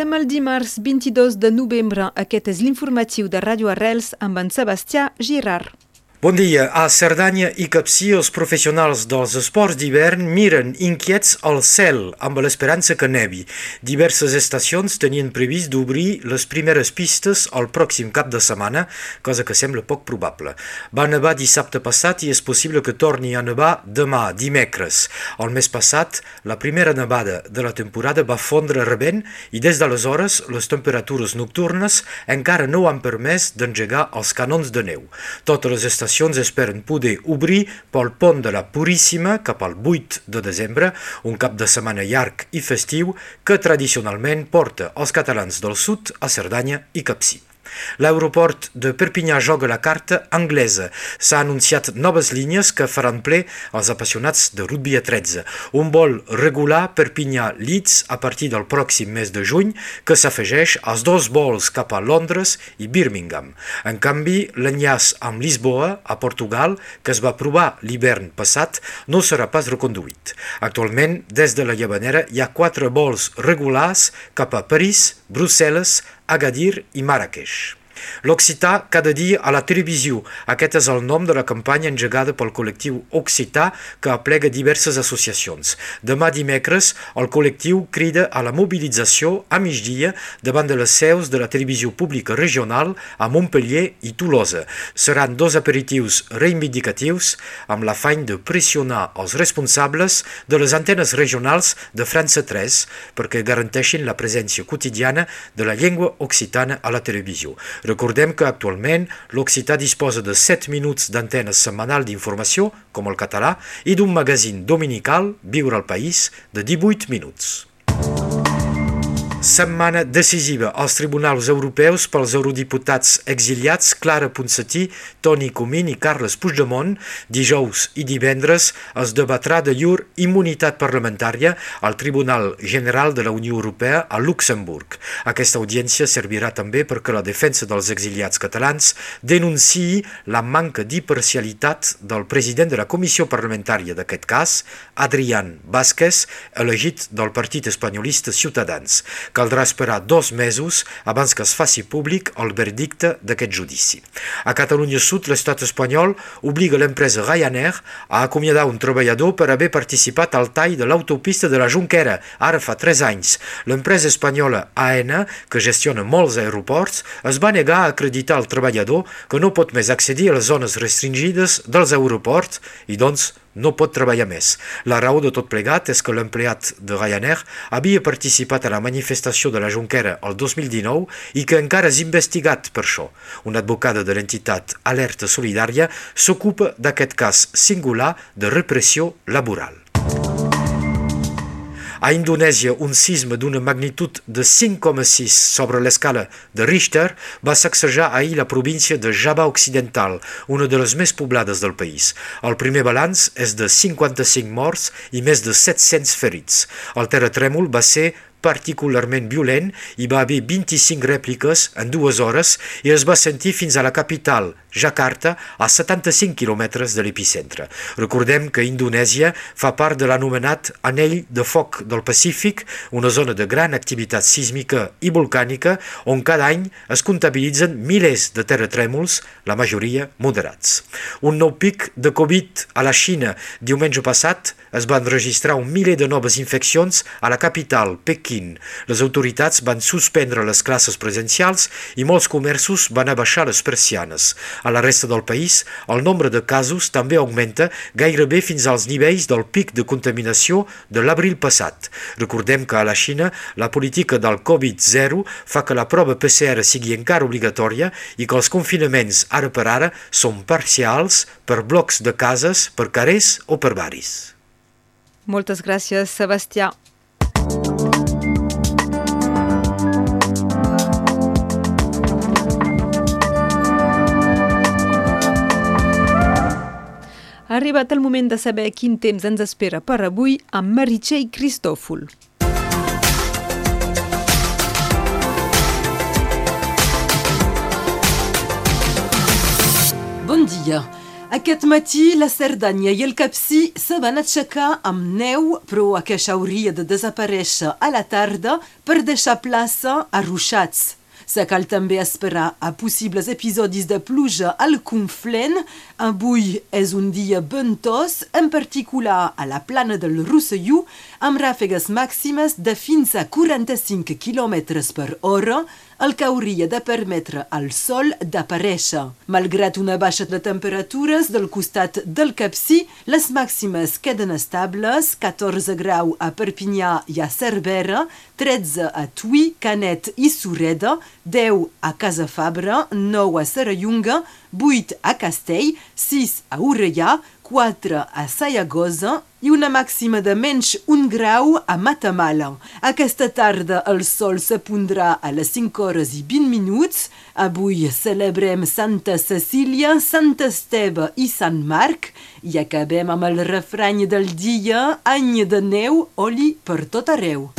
Comencem el dimarts 22 de novembre. Aquest és l'informatiu de Ràdio Arrels amb en Sebastià Girard. Bon dia. A Cerdanya i Capcí, els professionals dels esports d'hivern miren inquiets al cel amb l'esperança que nevi. Diverses estacions tenien previst d'obrir les primeres pistes al pròxim cap de setmana, cosa que sembla poc probable. Va nevar dissabte passat i és possible que torni a nevar demà, dimecres. El mes passat, la primera nevada de la temporada va fondre rebent i des d'aleshores les temperatures nocturnes encara no han permès d'engegar els canons de neu. Totes les estacions estacions esperen poder obrir pel pont de la Puríssima cap al 8 de desembre, un cap de setmana llarg i festiu que tradicionalment porta els catalans del sud a Cerdanya i Capcí. L'aeroport de Perpinyà joga la carta anglesa. S'ha anunciat noves línies que faran ple als apassionats de rugby a 13. Un vol regular Perpinyà-Leeds a partir del pròxim mes de juny que s'afegeix als dos vols cap a Londres i Birmingham. En canvi, l'enllaç amb Lisboa, a Portugal, que es va provar l'hivern passat, no serà pas reconduït. Actualment, des de la Llevanera hi ha quatre vols regulars cap a París, Brussel·les, Agadir i Marrakech. L'Occità cada dia a la televisió. Aquest és el nom de la campanya engegada pel col·lectiu Occità que aplega diverses associacions. Demà dimecres, el col·lectiu crida a la mobilització a migdia davant de les seus de la televisió pública regional a Montpellier i Tolosa. Seran dos aperitius reivindicatius amb l'afany de pressionar els responsables de les antenes regionals de França 3 perquè garanteixin la presència quotidiana de la llengua occitana a la televisió. Recordem que actualment l'occità disposa de 7 minuts d'antena setmanal d'informació, com el català, i d'un magazín dominical, Viure al País, de 18 minuts. Setmana decisiva als tribunals europeus pels eurodiputats exiliats Clara Ponsatí, Toni Comín i Carles Puigdemont. Dijous i divendres es debatrà de llur immunitat parlamentària al Tribunal General de la Unió Europea a Luxemburg. Aquesta audiència servirà també perquè la defensa dels exiliats catalans denunciï la manca d'imparcialitat del president de la comissió parlamentària d'aquest cas, Adrián Vázquez, elegit del partit espanyolista Ciutadans. Caldrà esperar dos mesos abans que es faci públic el verdicte d'aquest judici. A Catalunya Sud, l'estat espanyol obliga l'empresa Ryanair a acomiadar un treballador per haver participat al tall de l'autopista de la Junquera, ara fa tres anys. L'empresa espanyola AENA, que gestiona molts aeroports, es va negar a acreditar al treballador que no pot més accedir a les zones restringides dels aeroports i doncs no pot treballar més. La raó de tot plegat és que l'empleat de Ryanair havia participat a la manifestació de la Junquera el 2019 i que encara és investigat per això. Una advocada de l'entitat Alerta Solidària s'ocupa d'aquest cas singular de repressió laboral. A Indonèsia, un sisme d'una magnitud de 5,6 sobre l'escala de Richter va sacsejar ahir la província de Java Occidental, una de les més poblades del país. El primer balanç és de 55 morts i més de 700 ferits. El terratrèmol va ser particularment violent, hi va haver 25 rèpliques en dues hores i es va sentir fins a la capital, Jakarta, a 75 quilòmetres de l'epicentre. Recordem que Indonèsia fa part de l'anomenat Anell de Foc del Pacífic, una zona de gran activitat sísmica i volcànica on cada any es comptabilitzen milers de terratrèmols, la majoria moderats. Un nou pic de Covid a la Xina. Diumenge passat es van registrar un miler de noves infeccions a la capital, Pequín. Les autoritats van suspendre les classes presencials i molts comerços van abaixar les persianes. A la resta del país, el nombre de casos també augmenta gairebé fins als nivells del pic de contaminació de l'abril passat. Recordem que a la Xina la política del Covid-0 fa que la prova PCR sigui encara obligatòria i que els confinaments ara per ara són parcials per blocs de cases, per carrers o per baris. Moltes gràcies, Sebastià. Arribat el moment de saber quin temps ens espera per avui amb Meritxell Cristòfol. Bon dia. Aquest matí, la Cerdanya i el Capcí se van aixecar amb neu, però aquesta hauria de desaparèixer a la tarda per deixar plaça a ruixats. Se cal també esperar a possibles episodis de pluja al Conflent. Avui és un dia ventós, en particular a la plana del Rosselló, amb ràfegues màximes de fins a 45 km per hora, el que hauria de permetre al sol d'aparèixer. Malgrat una baixa de temperatures del costat del Capcí, les màximes queden estables, 14 grau a Perpinyà i a Cervera, 13 a Tui, Canet i Sureda, 10 a Casa Fabra, 9 a Serrallonga, 8 a Castell, 6 a Orellà, 4 a Sayagosa i una màxima de menys un grau a Matamala. Aquesta tarda el sol se pondrà a les 5 hores i 20 minuts. Avui celebrem Santa Cecília, Sant Esteve i Sant Marc i acabem amb el refrany del dia any de neu, oli per tot arreu.